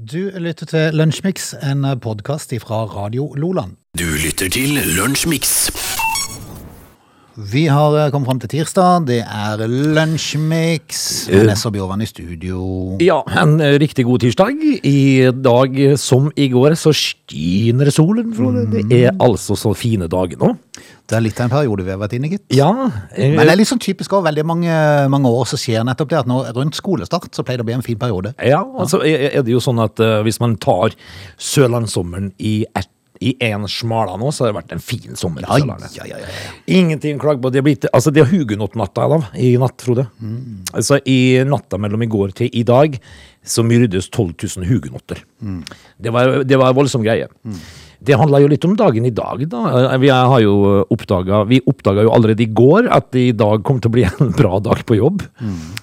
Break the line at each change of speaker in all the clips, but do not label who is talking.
Du lytter til Lunsjmix, en podkast fra Radio Loland.
Du lytter til Lunsjmix.
Vi har kommet fram til tirsdag. Det er Lunsjmix. Nessa Bjørvann i studio.
Ja, en riktig god tirsdag. I dag som i går så skinner solen, Frode. Det er altså så fine dager nå.
Det er litt av en periode vi har vært inne i, gitt.
Ja, Jeg,
Men det er litt sånn typisk over veldig mange, mange år så skjer nettopp det at nå rundt skolestart så pleier det å bli en fin periode.
ja altså er er det jo sånn at uh, hvis man tar Sørlandssommeren i ett i én smala nå, så har det vært en fin sommer.
Ja, ja, ja, ja.
Ingenting klag på. Det blitt, altså det er hugenott-natta i natt, Frode. Altså I natta mellom i går til i dag så myrdes 12 000 hugenotter. Det, var, det var en voldsom greie. Det handla jo litt om dagen i dag, da. Vi har jo oppdaga Vi oppdaga jo allerede i går at det i dag kommer til å bli en bra dag på jobb.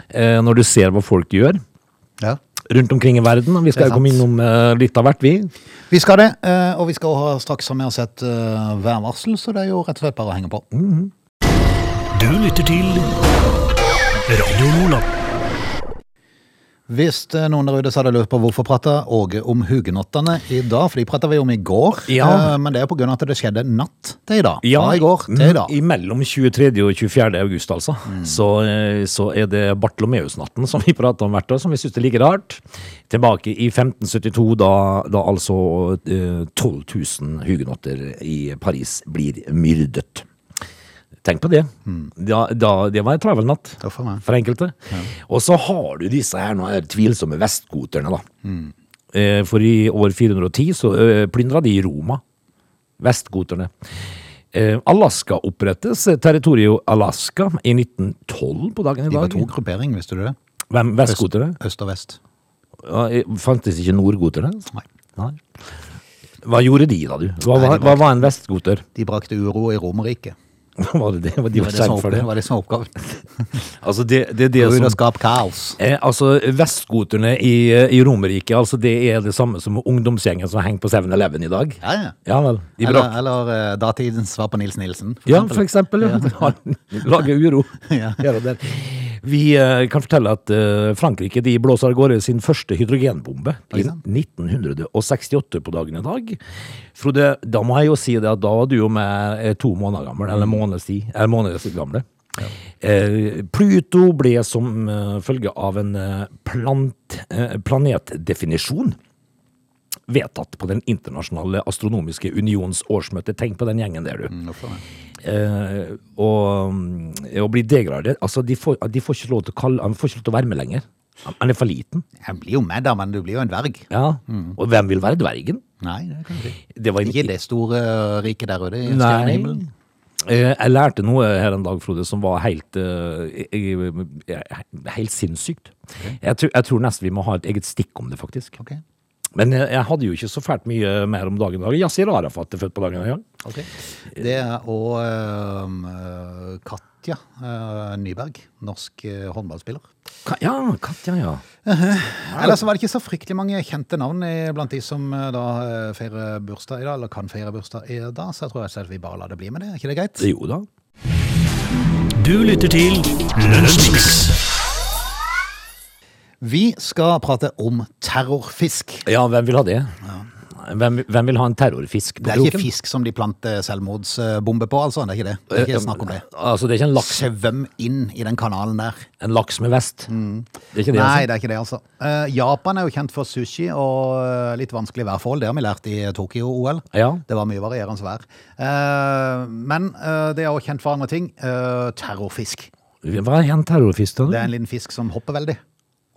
Eh, når du ser hva folk gjør
Ja.
rundt omkring i verden. Vi skal komme innom eh, litt av hvert, vi.
Vi skal det, eh, og vi skal ha straks ha med oss et eh, værvarsel, så det er jo rett og slett bare å henge på.
Du lytter til Radio Nordland.
Hvis eh, noen der ute hadde lurt på hvorfor prata Åge om hugenottene i dag, for de prata vi om i går,
Ja.
eh, men det er pga. på grunn av at det skjedde natt til i dag. Fra i går til i dag.
mm, Mellom 23. og 24. august, altså. Så, eh, så er det Bartlomeus-natten som vi prater om hvert år, som vi syns er like rart. Tilbake i 1572, da, da altså eh, 12 000 hugenotter i Paris blir myrdet. Tenk på det. Da, da, det var en travel natt
får
for enkelte. Og så har du disse her, her tvilsomme vestgoterne, da. Eh, For i år 410 så eh, plyndra de Roma. Vestgoterne. Eh, Alaska opprettes, Territorio territoriet Alaska, i 1912 på dagen i dag.
De var to grupperinger, visste du det?
Hvem? Vestgoterne?
Øst og vest.
Ja, eh, fantes ikke nordgoterne?
Nei.
Nei. Hva gjorde de da, du? Hva,
Nei,
var-
det
hva var en vestgoter?
De brakte uro i Romerriket.
Var det det? Var de
Det
var
som
for det?
var det som oppgaven.
Altså, det, det det som
og skape kaos.
Eh, altså, Vestgoterne i, i Romerike, altså, det er det samme som ungdomsgjengen som henger på 7-Eleven i dag.
Ja, ja.
Ja vel.
Eller, eller uh, datidens svar på Nils Nilsen. for
ja, for eksempel. Ja. Lage uro.
Ja.
Her og der. Vi eh, kan fortelle at eh, Frankrike de blåser av gårde sin første hydrogenbombe i 1968 på dagen i dag. Frode, da må jeg jo si det at da var du jo med eh, to måneder gammel, eller måneds tid, eller måneder gamle. Ja. Pluto ble som følge av en plant, planetdefinisjon vedtatt på Den internasjonale astronomiske unions årsmøte. Tenk på den gjengen der, du.
Mm?
Eh, og, og å bli degradert Altså, de får, de får ikke lov til å kalle Han får ikke lov til å være med lenger. Han er for liten.
Han blir jo med da, men du blir jo en dverg.
Ja. Og hvem vil være dvergen?
Nei, det kan du.
Det var
Ikke det store eh, riket der ute i
Nei.
stjernehimmelen.
Eh, Jeg lærte noe her en dag, Frode, som var helt, eh, eh, helt sinnssykt. Jeg, tror, jeg tror nesten vi må ha et eget stikk om det, faktisk.
Ok,
Men jeg, jeg hadde jo ikke så fælt mye mer om dagen. Yasir Arafat er født på dagen i dag.
ok. Det er og eh, Katja eh, Nyberg, norsk eh, håndballspiller.
Ka- Ja, Katja, ja.
Ellers så var det ikke så fryktelig mange kjente navn blant de som da feirer bursdag i dag, eller kan feire bursdag i dag, så jeg tror jeg at vi bare lar det bli med det. Er ikke det greit?
Jo da.
Du lytter til Lunsjmix.
Vi skal prate om terrorfisk.
Ja, hvem vil ha det? Hvem, hvem vil ha en terrorfisk på
Det er ikke
kroken?
fisk som de planter selvmordsbombe på, altså. Det er ikke det. Det er ikke snakk om det.
Altså, det er ikke en laks,
Svøm inn i den kanalen der.
en laks med vest. Det er ikke det,
Nei,
altså.
det er ikke det, altså. Uh, Japan er jo kjent for sushi og eh, litt vanskelig værforhold. Det har vi lært i Tokyo-OL.
Ja.
Det var mye varierende vær. Uh, men uh, det er også kjent for andre ting. Eh, terrorfisk.
Hva er en terrorfisk, da?
Det er en liten fisk som hopper veldig.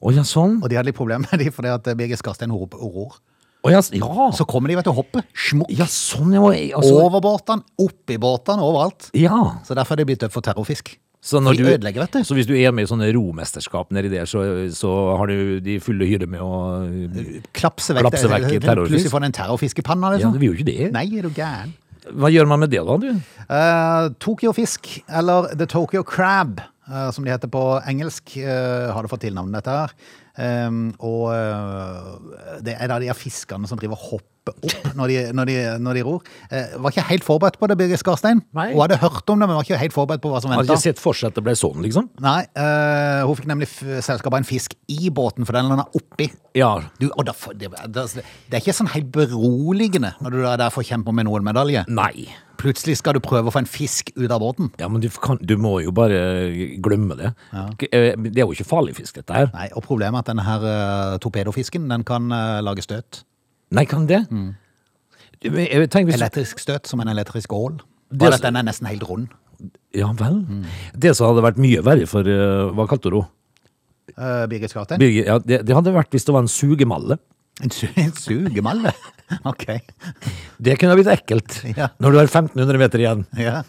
Å ja, sånn?
Og de hadde litt problemer med de fordi at Birger Skarstein ror. ror.
Å ja, ja.
Så kommer de vet du, og hopper. Smukk.
ja, sånn, ja. Altså,
Over båtene, oppi båtene, overalt.
ja.
Så derfor er de blitt døpt for terrorfisk.
Så,
de ødelegger, vet du.
så hvis du er med i sånne romesterskap nedi der, så, så har du de fulle hyre med å
Klapse vekk,
Klapse vekk terrorfisk.
Plutselig får du en terrorfiskepanne,
Ja,
liksom.
det vil jo ikke det.
Nei, er du gæren?
Hva gjør man med det, da, du?
Uh, Tokyo-fisk, eller The Tokyo Crab, eh, som de heter på engelsk, eh, har det fått tilnavnet dette her. Um, og øh, det er da de her fiskene som driver og hopper opp når de, når de, når de ror. Eh, var ikke helt forberedt på det, Birgit Skarstein.
Nei.
Hun hadde hørt om det, men var ikke helt forberedt på hva som venta.
Hadde ikke sett for seg at det ble sånn, liksom.
Nei, eh, hun fikk nemlig selskap av en fisk i båten, for den landa oppi.
Ja.
Du, da, det, det, det er ikke sånn helt beroligende når du er der for å kjempe med noen medalje.
Nei.
Plutselig skal du prøve å få en fisk ut av båten.
Ja, men du, kan, du må jo bare glemme det. Ja. Det er jo ikke farlig fisk, dette her.
Nei, og Problemet er at denne her eh, torpedofisken den kan eh, lage støt.
Nei, kan det? Du, men jeg tenker hvis,
Elektrisk støt som en elektrisk ål.
Det
Bare
er
at den er nesten helt rund.
Ja vel. Det som hadde vært mye verre for eh, Hva kalte du henne?
Uh, Birgit?
Birgit? Ja, det, det hadde vært hvis det var en sugemalle.
En, su en sugemalle? Ok.
Det kunne ha blitt ekkelt
Ja.
når du har 1500 meter igjen.
Ja.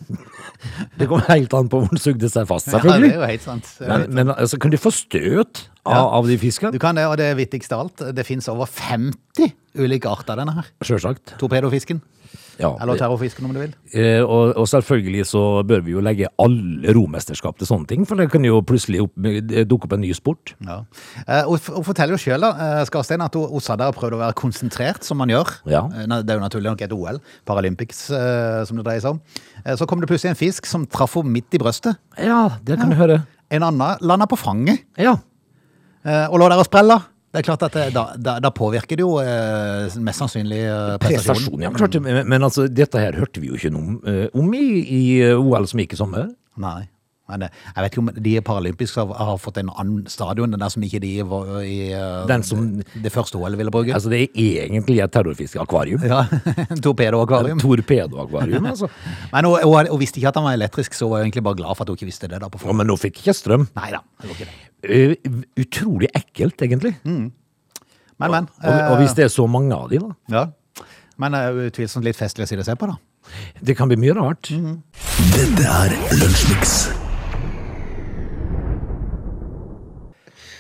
Det kommer helt an på hvor den sugde seg fast,
ja, det
selvfølgelig.
er jo helt sant.
Men, men altså, kan de få støt av,
Ja.
av de fiskene?
Du kan det, og det viktigste av alt, det finnes over 50 ulike arter av denne her.
Sjølsagt.
Torpedofisken.
Ja.
Eller terrorfisken, om du vil.
Eh, og, og selvfølgelig så bør vi jo legge alle romesterskap til sånne ting, for det kan jo plutselig opp, eh, dukke opp en ny sport.
Ja. Eh, forteller jo sjøl, Skarstein, at hun, hun sa der og prøvde å være konsentrert, som man gjør.
Ja.
Eh, Det er jo naturlig nok et OL, Paralympics, eh, som det dreier seg om. Eh, Så kom det plutselig en fisk som traff henne midt i brøstet.
Ja, det kan du høre.
En annen landa på fanget
Ja.
eh, og lå der og sprella. Det er klart at det, da, da, da påvirker det jo eh, mest sannsynlig eh, prestasjonen.
Prestasjon, ja. Klart, det, men, men altså, dette her hørte vi jo ikke noe om, eh, om i, i eh, OL som gikk i sommer.
Nei. Men eh, jeg vet ikke om de paralympiske har, har fått en annen stadion, den der som ikke de var i eh,
Den som-
det første OL ville bruke.
Altså, det er egentlig et terrorfiskeakvarium.
ja, Torpedoakvarium.
Torpedoakvarium, altså.
Men hun, hun, hun visste ikke at han var elektrisk, så hun var egentlig bare glad for at hun ikke visste det. da på
Ja, men hun fikk ikke strøm.
Nei da, det det.
Eh, utrolig ekkelt, egentlig.
Men, men.
Og, og hvis det er så mange av de, da.
ja. Men det utvilsomt litt festlig å si det se på, da.
Det kan bli mye rart.
Dette er Lunsjmix.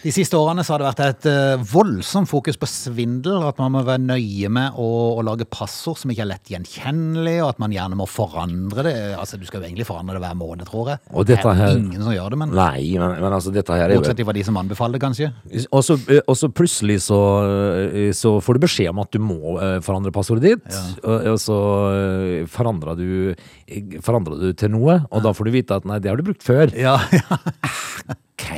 De siste årene så har det vært et eh, voldsomt fokus på svindel, at man må være nøye med å, å lage passord som ikke er lett gjenkjennelig, og at man gjerne må forandre det. Altså, Du skal jo egentlig forandre det hver måned, tror jeg.
Og dette
det er ingen som gjør det, men
Nei, men, men altså, dette her er jo
bortsett fra de som anbefaler det, kanskje.
Og så, eh, og så plutselig så, eh, så får du beskjed om at du må forandre passordet ditt. Og, og så forandrer du, forandrer du til noe, og da får du vite at nei, det har du brukt før.
Ja, ja.
Ok,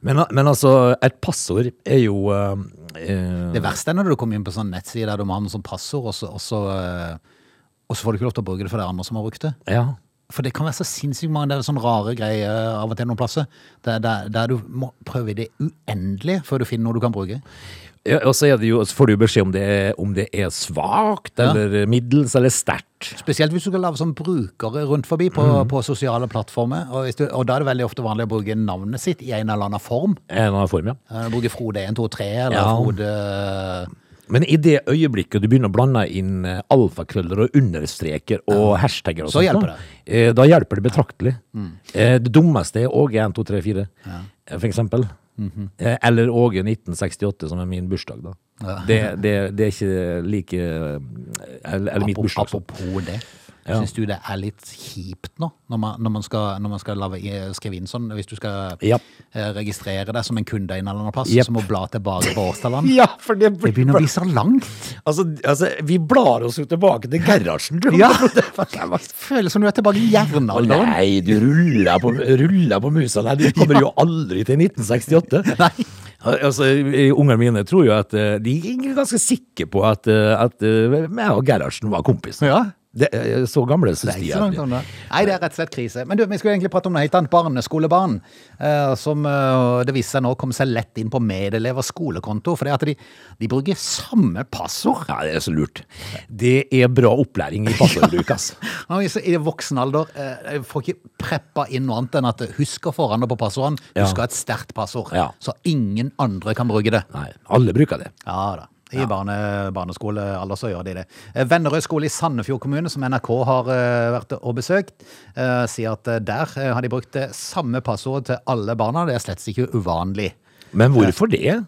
men, men altså, et passord er jo eh,
Det verste er når du kommer inn på sånn nettside der du må ha noe sånt passord, og så, og, så, uh, og så får du ikke lov til å bruke det for det er andre som har brukt det.
Ja.
For det kan være så sinnssykt mange det er sånne rare greier av og til noen plasser, der, der, der du må prøve i det uendelige før du finner noe du kan bruke.
Ja, og så, er det jo, så får du beskjed om det, om det er svakt,
Ja.
eller middels, eller sterkt.
Spesielt hvis du skal lage sånn brukere rundt forbi på,
Mm.
på sosiale plattformer. Og, hvis du, og da er det veldig ofte vanlig å bruke navnet sitt i en eller annen form.
En eller annen form, ja.
Eh, Bruke Frode 123 eller
Ja.
Frode
Men i det øyeblikket du begynner å blande inn eh, alfakrøller og understreker og hashtagger og
Så hjelper
da, eh, Da hjelper det betraktelig. Mm. Det dummeste er òg 1, 2, 3, 4, eh, for eksempel. Eh, Eller Åge 1968, som er min bursdag, da. Det, det, det er ikke like eh, Eller, eller mitt bursdag.
apropos det.
Ja.
Syns du det er litt kjipt nå, når man, når man skal, når man skal lave, skrive inn sånn, hvis du skal
Ja.
eh, registrere deg som en kunde en eller annen plass,
yep.
så må bla tilbake på årstallene?
Ja, for det,
Det begynner å bli så langt.
altså, altså, vi blar oss jo tilbake til garasjen.
Ja.
Det
Føles som du er tilbake i jernalderen.
Nei, du ruller på, ruller på musa. der. du kommer jo aldri til 1968.
Nei.
Altså, eh, Ungene mine tror jo at eh, de er ganske sikre på at, eh, at eh, meg og Gerhardsen var kompiser.
Ja.
Det, er så gamle syns de er.
Nei, det er rett og slett krise. Men du, vi skulle egentlig prate om noe helt annet. Barneskolebarn. Eh, som eh, det viste seg nå kom seg lett inn på medelevers skolekonto. For det at de, de bruker samme passord.
Ja, det er så lurt. Det er bra opplæring i passordbruk, ass.
Nå, i voksen alder eh, får ikke preppa inn noe annet enn at husk foran deg på passordene. Du
Ja.
skal ha et sterkt passord,
Ja.
så ingen andre kan bruke det.
Nei, alle bruker det.
Ja da. I barne, barneskolealder så gjør de det. Eh, Vennerød skole i Sandefjord kommune, som NRK har eh, vært og besøkt, eh, sier at der har de brukt det samme passord til alle barna. Det er slett ikke uvanlig.
Men hvorfor det?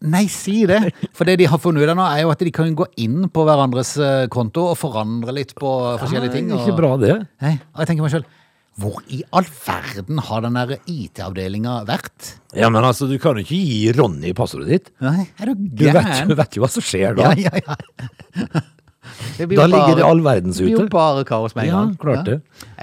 Nei, si det! For det de har funnet ut av nå, er jo at de kan gå inn på hverandres konto og forandre litt på forskjellige ting.
Nei. Ikke bra, det.
Nei, og jeg tenker meg selv, Hvor i all verden har den der IT-avdelinga vært?
Ja, men altså, du kan jo ikke gi Ronny passordet ditt.
Nei, er du
Du
gæren?
du vet jo hva som skjer da.
Ja, ja, ja.
Da
jo
ligger det all verdens ute.
Det blir jo bare kaos med en
Ja,
gang.
klart det.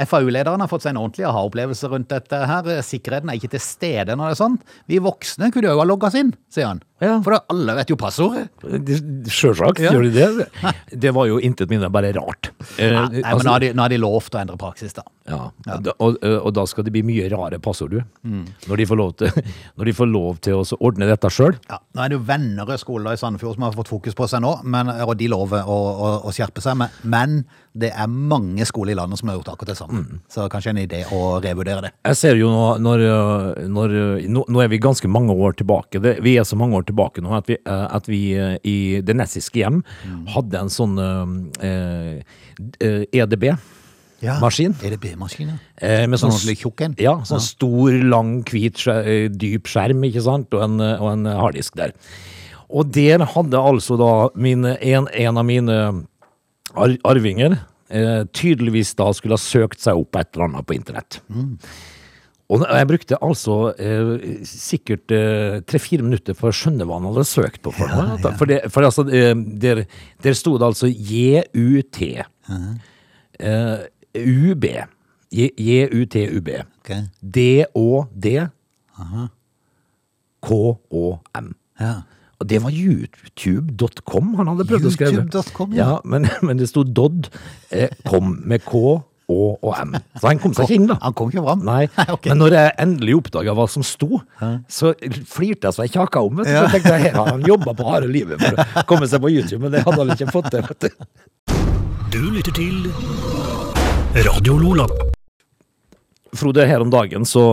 FAU-lederen har fått seg en ordentlig aha-opplevelse rundt dette her. Sikkerheten er ikke til stede når det er sånn. Vi voksne kunne jo ha logga oss inn, sier han.
Ja.
For da alle vet jo passordet.
Sjølsagt
Ja.
gjør de det. Det var jo intet mindre bare rart. Eh,
Nei, men
altså-
nå har, de, nå har de lovt å endre praksis, da.
Ja, ja. Og, og da skal det bli mye rare passord, du.
Mm.
Når, de får lov til, når de får lov til å ordne dette sjøl.
Ja, nå er det jo Vennerød skole i Sandefjord som har fått fokus på seg nå, men, og de lover å, å, å skjerpe seg. Men, men det er mange skoler i landet som har gjort akkurat det samme.
Mm.
Så kanskje en idé å revurdere det.
Jeg ser jo nå når, når nå, nå er vi ganske mange år tilbake. Det, vi er så mange år tilbake nå at vi, øh, at vi øh, i Det Nessiske hjem
Mm.
hadde en sånn eh, EDB. EDB-maskin.
EDB-maskin, ja.
Eh, med
Sånn
sånn,
tjukk en?
Ja, sånn stor, lang, hvit, eh, dyp skjerm, ikke sant, og en, eh, og en harddisk der. Og der hadde altså da min, en, en av mine arvinger eh, tydeligvis da skulle ha søkt seg opp et eller annet på internett. Og jeg brukte altså eh, sikkert eh, tre-fire minutter for å skjønne hva han hadde søkt på. For, noe. for, det, for altså, eh, der, der sto det altså JUT. Eh, UB. JUTUB.
Ok.
DÅD. KÅM.
Ja.
Og det var youtube.com han hadde prøvd å skrive.
YouTube.com,
ja.
ja.
men, men det sto Dodd eh, kom med K. O og M. Så han kom seg ikke inn, da.
Han kom ikke fram?
Nei,
okay.
Men når jeg endelig oppdaga hva som sto, så flirte jeg så jeg kjaka om. Vet du. Så jeg tenkte jeg, han jobba på harde livet for å komme seg på YouTube, men det hadde han ikke fått til. du.
Du lytter til Radio Lola.
Frode, her om dagen så,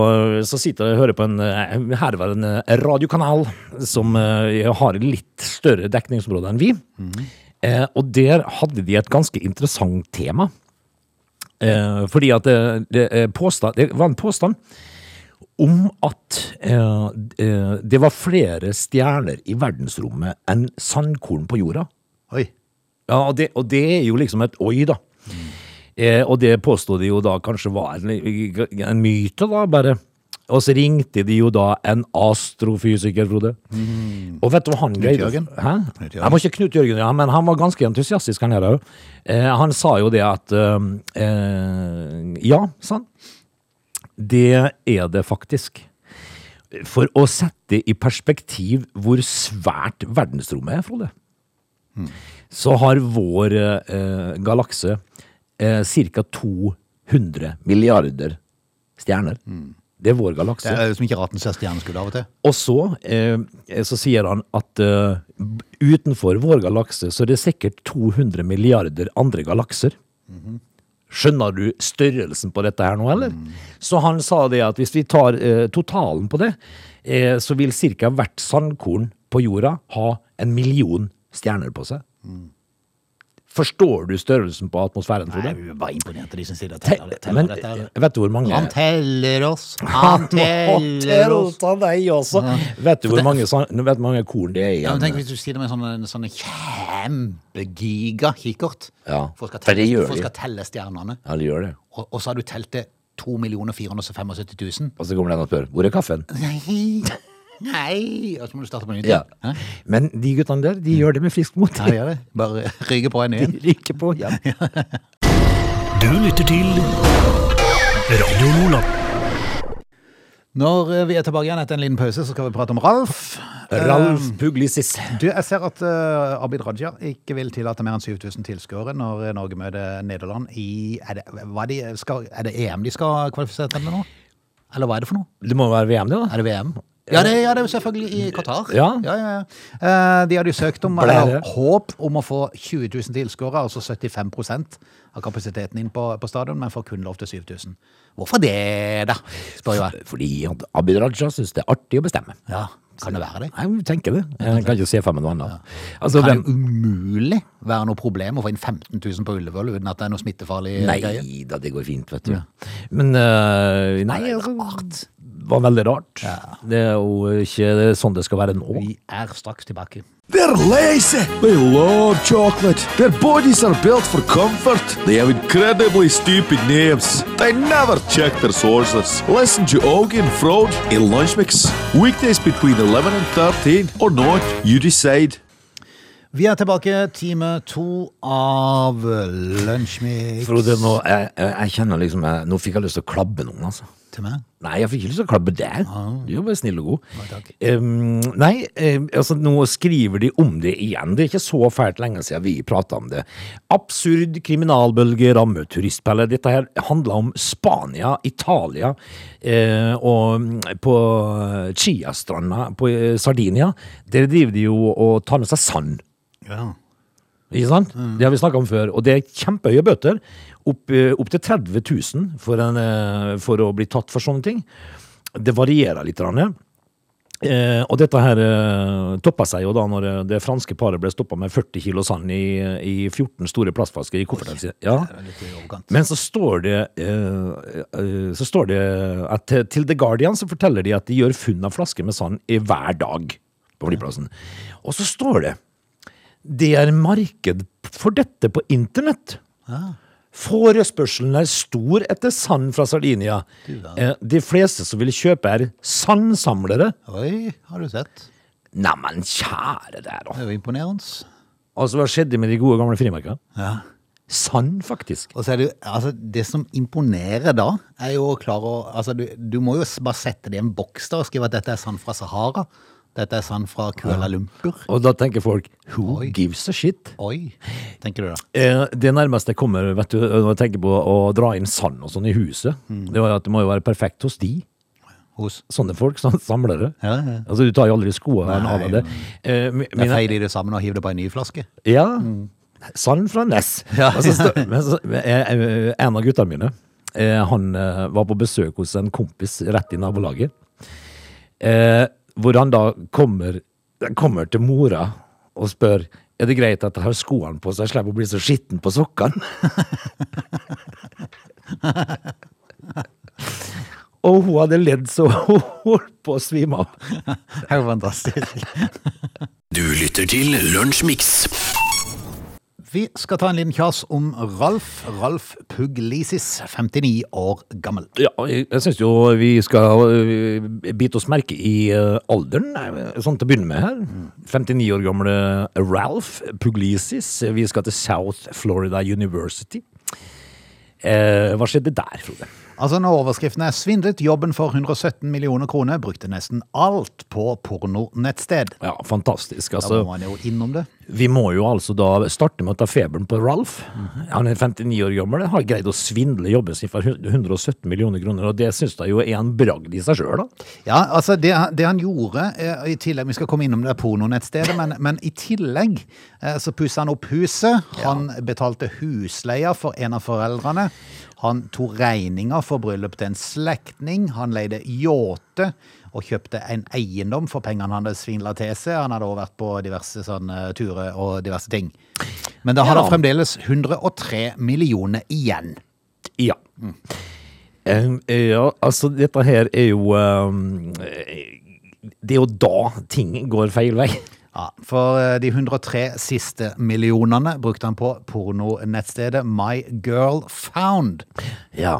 så sitter jeg og hører på en eh, herværende radiokanal som eh, har litt større dekningsområde enn vi. Eh, og der hadde de et ganske interessant tema. Eh, fordi at det, det, påstand, det var en påstand om at eh, eh, det var flere stjerner i verdensrommet enn sandkorn på jorda.
Oi.
Ja, og det, og det er jo liksom et oi, da. Eh, og det påstod de jo da kanskje var en, en myte, da, bare. Og så ringte de jo da en astrofysiker, Frode. Og vet du hva han greide?
Jørgen?
Hæ?
Knut Jørgen.
Jeg må ikke Knut Jørgen, ja, men han var ganske entusiastisk, han her òg. Eh, han sa jo det at eh, eh, Ja, sa han. Det er det faktisk. For å sette i perspektiv hvor svært verdensrommet er, Frode så har vår eh, galakse eh, ca. 200 milliarder stjerner. Det er vår
Det er som ikke raten ser stjerneskudd av og til.
Og så, eh, så sier han at eh, utenfor vår galakse så er det sikkert 200 milliarder andre galakser. Skjønner du størrelsen på dette her nå, eller? Så han sa det at hvis vi tar eh, totalen på det, eh, så vil ca. hvert sandkorn på jorda ha en million stjerner på seg. Forstår du størrelsen på atmosfæren, Frode?
er bare imponert av de som sier og
Te-
teller, det- teller
Men vet du hvor mange
Han teller oss. Han teller oss.
av deg også. Vet du hvor mange, vet mange korn det er i
Ja, men tenk hvis du sier det med sånne, sånne kjempegiga kikkert.
Ja,
For skal telle, for
de.
skal telle stjernene.
Ja, de gjør det.
Og, og så har du telt det 2 475 000.
Og så kommer den og spør hvor er kaffen.
Nei, nei. Og så må du starte på nytt.
Ja.
Hæ?
Men de guttene der, de gjør det med friskt mot.
Ja, det gjør det. Bare ryker på en ny
De ryker på igjen.
Du lytter til Radio Nordland.
Når eh, vi er tilbake igjen etter en liten pause, så skal vi prate om Ralf.
Ralf Puglisis.
Du, jeg ser at uh, Abid Raja ikke vil tillate mer enn 7000 tilskuere når eh, Norge møter Nederland i Er det, hva de, skal, er det EM de skal kvalifisere til nå? Eller hva er det for noe?
Det må være VM, det, da.
Er det VM? Ja, det, ja, det er jo selvfølgelig i Qatar.
Ja.
Ja. Eh, de hadde jo søkt om, eller håp om å få 20 000 tilskuere, altså 75% av kapasiteten inn på, på stadion, men får kun lov til 7000. Hvorfor det, da? Spør jeg.
Fordi Abid Raja syns det er artig å bestemme.
Ja, kan det være det?
Jeg tenker det. Jeg kan ikke se for meg noe annet. Altså,
Kan det umulig være noe problem å få inn 15 000 på Ullevål uten at det er noe smittefarlig
Nei da, det går fint, vet du. Men uh, nei, altså. Var veldig rart. Det er jo ikke sånn det skal være nå.
Vi er straks tilbake.
They're lazy. They love chocolate. Their bodies are built for comfort. They have incredibly stupid names. They never check their sources. Listen to Augie and Frode in Lunch Mix. Weekdays between 11 and 13 or not, you decide.
Vi er tilbake, time to av Lunsjmix.
Frode, nå, jeg, jeg, jeg kjenner liksom jeg, Nå fikk jeg lyst til å klabbe noen, altså.
Til meg?
Nei, jeg fikk ikke lyst til å klabbe deg. Du er bare snill og god.
takk.
um, nei, altså nå skriver de om det igjen. Det er ikke så fælt lenge siden vi prata om det. Absurd kriminalbølge rammer turistpelle. Dette her handler om Spania, Italia eh, og mm, på Chiastranda på eh, Sardinia. Der driver de jo og tar med seg sand.
Ja.
Ikke sant? Det har vi snakka om før. Og det er kjempehøye bøter. Opp, eh, opp til 30 000 for, en, eh, for å bli tatt for sånne ting. Det varierer litt. Eh, og dette her eh, toppa seg jo da når eh, det franske paret ble stoppa med 40 kilo sand i, i 14 store plastflasker i kofferten sin. Ja. Men så står det eh, eh, Så står det at til- til The Guardian så forteller de at de gjør funn av flasker med sand i hver dag på flyplassen. Og så står det det er marked for dette på internett. Forespørselen er stor etter sand fra Sardinia. Eh, De fleste som vil kjøpe er sandsamlere.
Oi, har du sett?
Neimen, kjære der, da.
Det er jo imponerende.
Altså, hva skjedde med de gode gamle frimerkene?
Ja.
Sand, faktisk.
Og så er det, altså, det som imponerer da, er jo å klare å altså, du, du må jo bare sette det i en boks da, og skrive at dette er sand fra Sahara. Dette er sand fra Kuala Lumpur.
Og da tenker folk who
Oi.
gives a shit?
Oi, tenker du da?
Eh, Det nærmeste jeg kommer vet du, når jeg tenker på å dra inn sand og sånn i huset,
Mm.
det var jo at det må jo være perfekt hos de.
Hos?
Sånne folk, sånne samlere.
Ja, ja.
Altså, du tar jo aldri skoene av
Nei,
det. Eh, mi-
Det
mine-
feier de det sammen og hiver det på en ny flaske.
Ja. Sand fra Ness.
Ja.
Og så stå- men så, eh, eh, en av guttene mine, eh, han eh, var på besøk hos en kompis rett i nabolaget. Eh, hvor han da kommer, kommer til mora og spør er det greit at jeg har skoene på så jeg slipper å bli så skitten på sokkene. og hun hadde ledd så hun holdt på å svime av.
Det er jo fantastisk.
Du lytter til Lunsjmix.
Vi skal ta en liten kjas om Ralf. Ralf Puglisis, 59 år gammel.
Ja, jeg, jeg syns jo vi skal øh, bite oss merke i øh, alderen, øh, sånn til å begynne med her. 59 år gamle Ralf Puglisis. Vi skal til South Florida University. Eh, hva skjedde der, Frode?
Altså Når overskriften er 'svindlet jobben for 117 millioner kroner', brukte nesten alt på pornonettsted.
Ja, fantastisk.
Da
Altså,
må man jo innom det.
Vi må jo altså da starte med å ta feberen på Ralf. Han er 59 år gammel, har greid å svindle jobben sin for 117 millioner kroner, og det syns jeg jo er en bragd i seg sjøl, da.
Ja, altså det, det han gjorde eh, i tillegg, Vi skal komme innom det pornonettstedet, men, men i tillegg eh, så pussa han opp huset. Han betalte husleia for en av foreldrene. Han tok regninga for bryllup til en slektning. Han leide yachte og kjøpte en eiendom for pengene han hadde svindla til seg. Han hadde også vært på diverse sånne turer og diverse ting. Men da har
Ja.
han fremdeles 103 millioner igjen.
Ja. Eh, ja, altså dette her er jo Det er jo da ting går feil vei.
Ja, For eh, de 103 siste millionene brukte han på pornonettstedet My Girl Found.
Ja.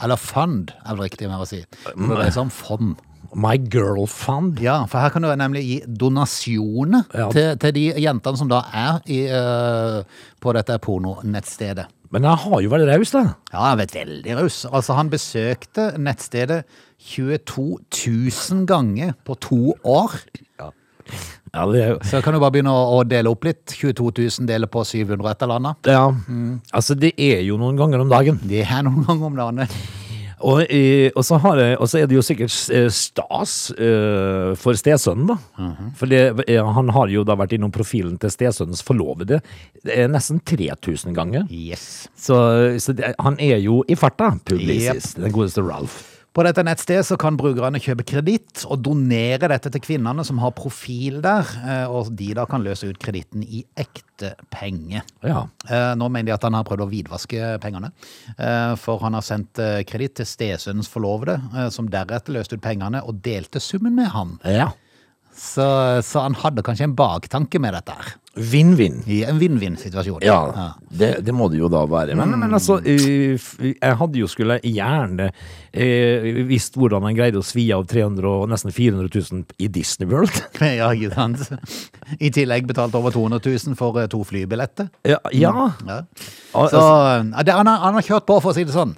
Eller Fund, er det riktig mer å si. Det er sånn fond.
My Girl Fund.
Ja, for her kan du nemlig gi donasjoner
Ja.
til, til de jentene som da er i, uh, på dette pornonettstedet.
Men han har jo vært raus, da.
Ja, han vet veldig raus. Altså, han besøkte nettstedet 22 000 ganger på to år.
Ja, er jo
Så kan du bare begynne å, dele opp litt. 22 000 deler på 700 et eller annet.
ja. Altså, det er jo noen ganger om dagen.
Det er noen ganger om dagen.
Og, og, så, har jeg, og så er det jo sikkert eh, stas uh, for stesønnen, da. For det, eh, han har jo da vært innom profilen til stesønnens forlovede nesten 3000 ganger.
Yes.
Så, så det, han er jo i farta, publisist, den godeste Ralph.
På dette nettstedet så kan brukerne kjøpe kreditt og donere dette til kvinnene som har profil der, eh, og de da kan løse ut kreditten i ekte penger.
Ja.
Eh, Nå mener de at han har prøvd å hvitvaske pengene, eh, for han har sendt kreditt til stesønnens forlovede, som deretter løste ut pengene og delte summen med han.
ja.
Så, så han hadde kanskje en baktanke med dette her.
Vinn-vinn.
I en vinn-vinn-situasjon.
Ja, det, det må det jo da være. Men, men altså, eh, jeg hadde jo skulle gjerne eh, visst hvordan han greide å svi av 300 og nesten 400 000 i Disney World.
Ja, ikke sant? I tillegg betalt over 200 000 for eh, to flybilletter.
Ja, ja.
Ja. Så han, har, han har kjørt på, for å si det sånn.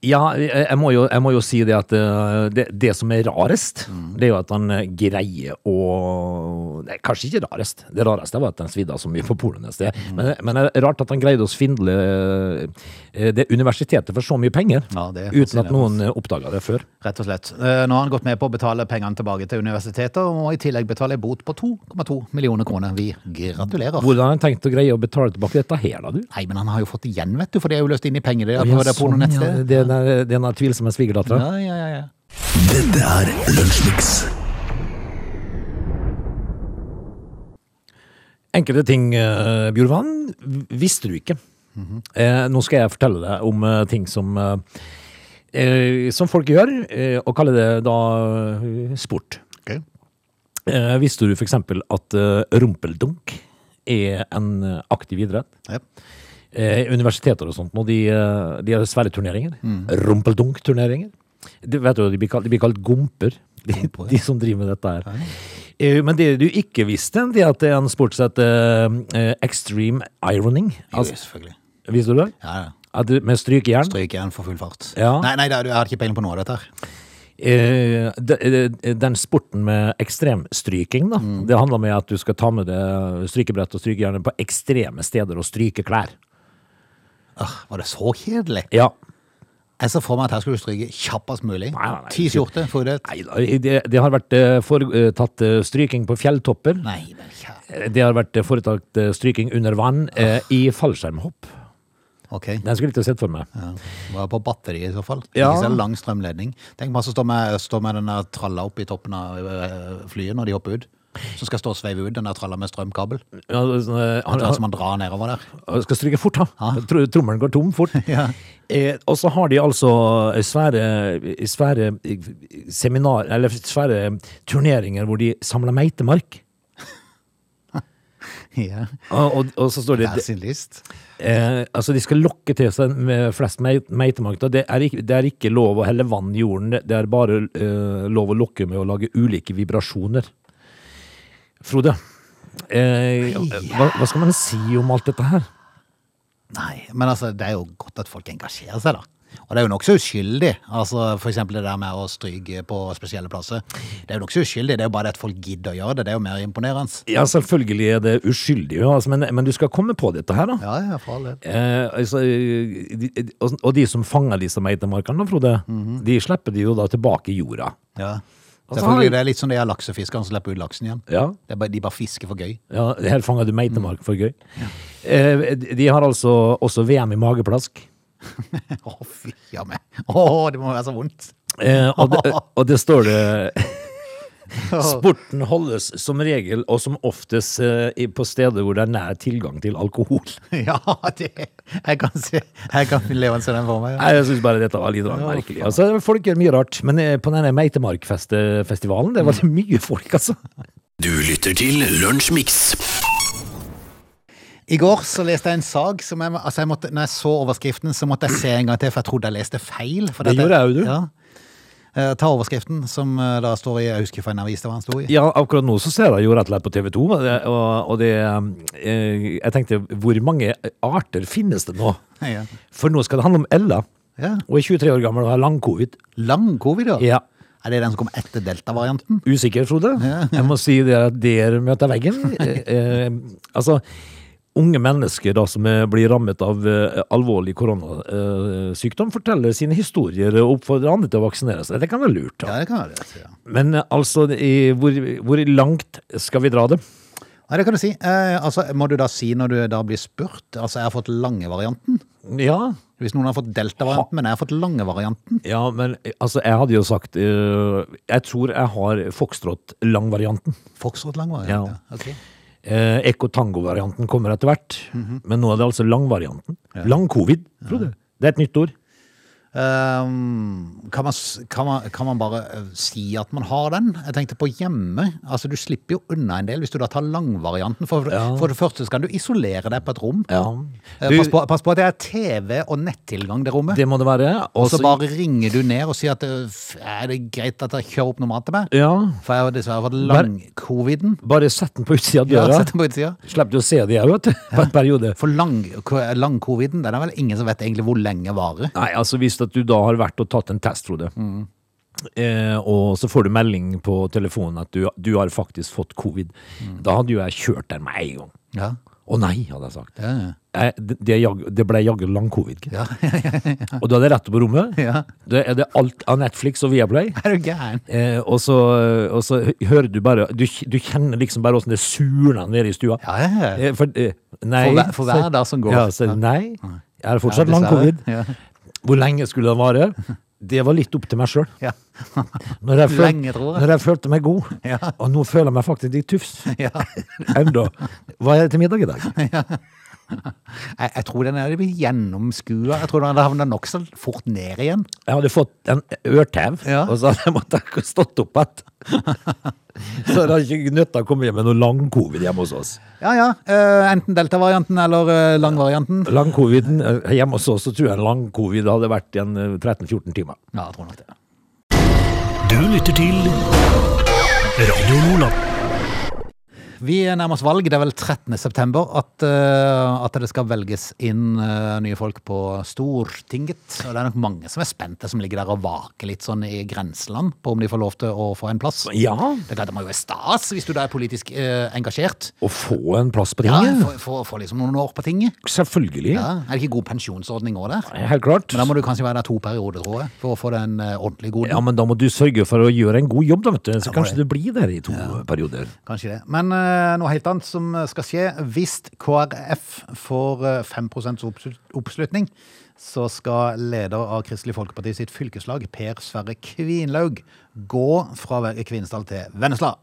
Ja, jeg jeg må jo, jeg må jo si det at eh, det, det som er rarest, det er jo at han eh, greier å Nei, kanskje ikke rarest. Det rareste var at han svidde så mye på polet et sted. Men, men det er rart at han greide å svindle eh, det universitetet for så mye penger.
Ja,
uten at noen oppdaga det før.
Rett og slett. Eh, Nå har han gått med på å betale pengene tilbake til universitetet, og i tillegg betale en bot på 2,2 millioner kroner. Vi gratulerer.
Hvordan har han tenkt å greie å betale tilbake dette her, da, du?
Nei, men han har jo fått igjen, vet du, for det er jo løst inn i penger. Det,
Ja,
på det
sånn, ja.
pornonettstedet.
Det er den- det er tvilsomme svigerdattera.
Ja, ja, ja, ja.
Dette er Lunsjmix.
Enkelte ting, uh, Bjørvan, visste du ikke. eh, nå skal jeg fortelle deg om uh, ting som uh, eh, Som folk gjør, eh, og kaller det da eh, sport.
Ok.
Eh, visste du f.eks. at eh, rumpeldunk er en eh, aktiv idrett?
Ja.
Eh, universiteter og sånt, nå, de, eh, de har svære turneringer. Rumpeldunk-turneringer. De, vet jo, de blir kalt, de blir kalt gomper, de, de som driver med dette her. Eh, Men det du ikke visste, det er at det er en sport som heter eh, extreme ironing.
Jo,
Altså,
selvfølgelig.
visste du det?
Ja, ja.
Du, med strykejern.
Strykejern for full fart.
Ja.
Nei, nei, jeg har ikke peiling på noe av dette her.
Eh, de- den sporten med ekstremstryking, da,
Mm.
det handler om at du skal ta med deg strykebrett og strykejern på ekstreme steder og stryke klær.
Åh, var det så kjedelig?
Ja.
Jeg ser for meg at her skulle du stryke kjappest mulig.
Nei, nei, nei.
Ti skjorter, får det?
Nei da, det, det har vært eh, foretatt eh, stryking på fjelltopper.
Nei, men kjære.
Eh, Det har vært eh, foretatt eh, stryking under vann eh, i fallskjermhopp.
Ok.
Den skulle jeg ikke sett for meg.
Ja. Var på batteri i så fall.
Ja.
Ikke så lang strømledning. Tenk så står med, står med den der tralla opp i toppen av øh, flyet når de hopper ut. Så skal stå og sveive ut den der tralla med strømkabel.
Ja, sånn, eh, han,
Han,
han,
som man drar nedover der.
han skal stryke fort, da. Tro- Trommelen går tom fort.
Ja.
eh, og så har de altså svære, svære eh, seminar, eller svære turneringer hvor de samler meitemark.
Ja.
Og, og, og så står det
Hver sin list.
Eh, altså De skal lokke til seg med flest meitemark. Det er, det er ikke lov å helle vann i jorden, det- det er bare eh, lov å lokke med å lage ulike vibrasjoner. Frode, eh, hva, hva skal man si om alt dette her?
Nei, men altså, det er jo godt at folk engasjerer seg, da. Og det er jo nokså uskyldig. Altså, for eksempel det der med å stryke på spesielle plasser. Det er jo nokså uskyldig. Det er jo bare det at folk gidder å gjøre det. Det er jo mer imponerende.
Ja, selvfølgelig er det uskyldig, altså, men, men du skal komme på dette her, da.
Ja, ja, for all.
Eh, altså, og, og de som fanger disse meitemarkene, Frode, de slipper de jo da tilbake i jorda.
Ja. Selvfølgelig, det er litt som de her laksefiskerne som slipper ut laksen igjen.
Ja,
Det er bare, de bare fisker for gøy.
ja her fanger du meitemark for gøy. Eh, de har altså også VM i mageplask.
Å, fy ja meg. Å, det må være så vondt.
Eh, og, det, og det står det Sporten holdes som regel og som oftest eh, på steder hvor det er nær tilgang til alkohol.
Ja, det Jeg kan se Jeg kan leve en sånn for meg. Ja.
Nei, Jeg syns bare dette var litt rart merkelig. Altså, folk gjør mye rart, men eh, på denne Meitemarkfestivalen, det var det mye folk, altså.
Du lytter til Lunsjmix.
I går så leste jeg en sak som jeg, altså jeg måtte, Når jeg så overskriften, så måtte jeg se en gang til, for jeg trodde jeg leste feil. For
Det gjorde jeg jo, du.
Ja. Eh, Ta overskriften, som eh, da står i Jeg husker for en avis det var han sto i.
Ja, akkurat nå så ser jeg jo rett og slett på TV 2, og det, og, det eh, Jeg tenkte, hvor mange arter finnes det nå?
Ja.
For nå skal det handle om Ella,
Ja.
og er 23 år gammel og har lang-covid.
Lang covid, ja?
Ja.
Er det den som kom etter delta-varianten?
Usikker, Frode. Jeg må si det at der møter veggen. Eh, altså, unge mennesker da som eh, blir rammet av eh, alvorlig koronasykdom, forteller sine historier og oppfordrer andre til å vaksinere seg. Det kan være lurt. da.
Ja, det kan være lurt, Ja.
Men eh, altså, i, hvor, hvor langt skal vi dra det?
Nei, det kan du si. Eh, altså, må du da si når du da blir spurt Altså, jeg har fått lange varianten.
Ja,
Hvis noen har fått delta-varianten, men jeg har fått lange varianten.
ja, men eh, altså, jeg hadde jo sagt uh, Jeg tror jeg har Foxtrot lang-varianten.
Foxtrot lang variant,
Ja.
ja. Ok.
Eh, Ekko Tango-varianten kommer etter hvert. Men nå er det altså lang-varianten. Lang-covid, Frode. Det er et nytt ord.
Ehm, kan, man, kan, man, kan man bare eh, si at man har den? Jeg tenkte på hjemme. Altså, Du slipper jo unna en del hvis du da tar langvarianten. For,
Ja.
for det første skal du isolere deg på et rom.
Ja.
Eh,
Du,
pass, på, pass på at det er TV og nettilgang det rommet.
det må det være.
og så bare ringer du ned og sier at eh, er det greit at jeg kjører opp noe mat til meg?
Ja,
For jeg har dessverre fått lang-coviden.
bare sett den på utsida av døra.
utsida.
Slipper du å se det her, vet du. På en periode.
For lang- lang-coviden, den er vel ingen som vet egentlig hvor lenge varer.
Nei, altså hvis at du da har vært og tatt en test, Frode, eh, og så får du melding på telefonen at du, du har faktisk fått covid, da hadde jo jeg kjørt der med en gang.
Ja,
Å nei, hadde jeg sagt.
ja, ja.
Jeg, det, det, jag- det ble jaggu lang covid.
ja.
Og da er det rett på rommet.
Ja.
Da er det alt av Netflix og Viaplay.
Er du gæren?
Eh, og, så, og så hører du bare Du, du kjenner liksom bare åssen det surner nede i stua.
Ja, ja, ja.
Eh, for, eh, nei,
For hver- for hver dag som går.
Ja, så, nei, jeg har fortsatt lang covid.
Ja.
Hvor lenge skulle det vare? Det var litt opp til meg sjøl.
Ja.
Når, når jeg følte meg god.
Ja.
Og nå føler jeg meg faktisk litt tufs.
Ja.
Enda. Hva er det til middag i dag?
Jeg, jeg tror den er gjennomskua. Jeg tror den hadde havna nokså fort ned igjen.
Jeg hadde fått en ørtau,
Ja.
og så hadde jeg måttet stått opp igjen. Så det hadde ikke nytta å komme hjem med noe lang-covid hjemme hos oss.
Ja ja. eh, enten delta-varianten eller eh, lang-varianten.
Lang-coviden eh, hjemme hos oss, så tror jeg lang-covid hadde vært igjen eh, 13-14 timer.
Ja, jeg tror nok det.
Du lytter til Radio Lola.
Vi nærmer oss valg. Det er vel 13. september at, uh, at det skal velges inn uh, nye folk på Stortinget. Og det er nok mange som er spente, som ligger der og vaker litt sånn i grenseland på om de får lov til å få en plass.
Ja,
Det er det må jo være stas hvis du da er politisk uh, engasjert.
å få en plass på
Ja,
tinget.
få, få, få liksom noen år på tinget.
Selvfølgelig.
Ja, er det ikke god pensjonsordning òg der?
Helt klart.
Men da må du kanskje være der to perioder, tror jeg, for å få den ordentlig gode.
Ja, men da må du sørge for å gjøre en god jobb, da, vet du. Så
ja,
kanskje du blir der i to perioder.
Kanskje det. Men noe helt annet som skal skje. Hvis KrF får eh, 5 oppslut- oppslutning, så skal leder av Kristelig Folkeparti sitt fylkeslag, Per Sverre Kvinlaug, gå fra Kvinesdal til Vennesla.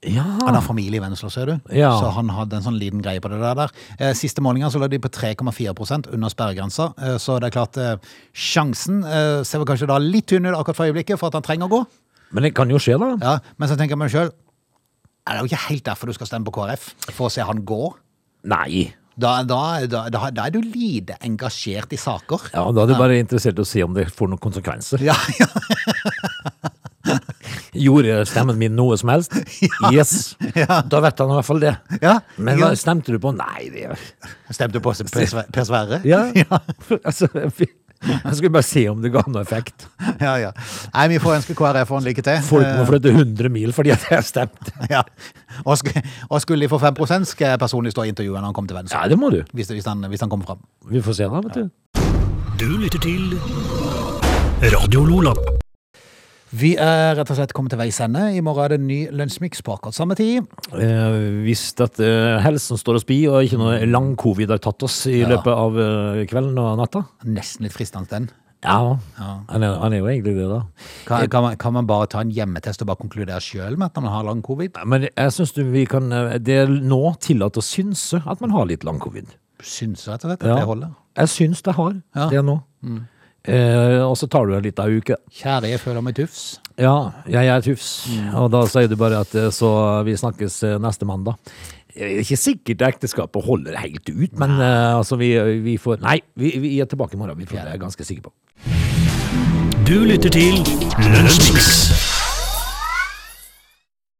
Ja.
Han har familie i Vennesla, ser du.
Ja.
Så han hadde en sånn liten greie på det der. der. Eh, Siste målinga så lå de på 3,4% under sperregrensa. Eh, Så det er klart eh, sjansen eh, ser vel kanskje da litt tynn ut akkurat for øyeblikket for at han trenger å gå.
Men det kan jo skje, da.
Ja, Men så tenker jeg meg sjøl Er det jo ikke helt derfor du skal stemme på KrF? For å se han gå?
Nei.
Da, da, da, da, er du lite engasjert i saker.
Ja, Da er du bare interessert i å se om det får noen konsekvenser.
Ja, ja.
Gjorde stemmen min noe som helst? Yes. Da vet han i hvert fall det.
ja.
Men hva stemte du på? Nei, det
Stemte du på Per Sverre?
Ja. altså, jeg skulle bare se om det ga noe effekt.
ja, ja. Nei, vi får ønske KrF en lykke til.
Folk må flytte 100 mil fordi at jeg har stemt.
Ja. Og, sk og skulle de få 5 skal jeg personlig stå og intervjue når han kommer til Venstre.
Ja, det må du.
Hvis, hvis, han, hvis han kommer fram.
Vi får se da, vet du.
Du lytter til Radio Lola.
Vi er rett og slett kommet til veis ende. I morgen er det en ny lunsjmix på akkurat samme tid.
Eh, hvis at eh, helsen står og bi og ikke noe lang-covid har tatt oss i
Ja.
løpet av eh, kvelden og natta
Nesten litt fristende den.
Ja, Han, er, han er jo egentlig det, da.
Kan, kan, man, kan man bare ta en hjemmetest og bare konkludere sjøl med at man har lang covid?
Men jeg syns vi kan eh, Det er nå tillatt å synse at man har litt lang-covid.
Synse, rett og slett at
Ja.
det holder.
Jeg syns det har
Ja.
det nå. Eh, og så tar du en liten uke.
Kjære, jeg føler meg tufs.
Ja, jeg er tufs. Og da sier du bare at eh, så vi snakkes eh, neste mandag. Det er ikke sikkert ekteskapet holder helt ut, men eh, altså vi, vi får Nei, vi, vi er tilbake i morgen. Vi får, det er jeg ganske sikker på.
Du lytter til Lunsjmix.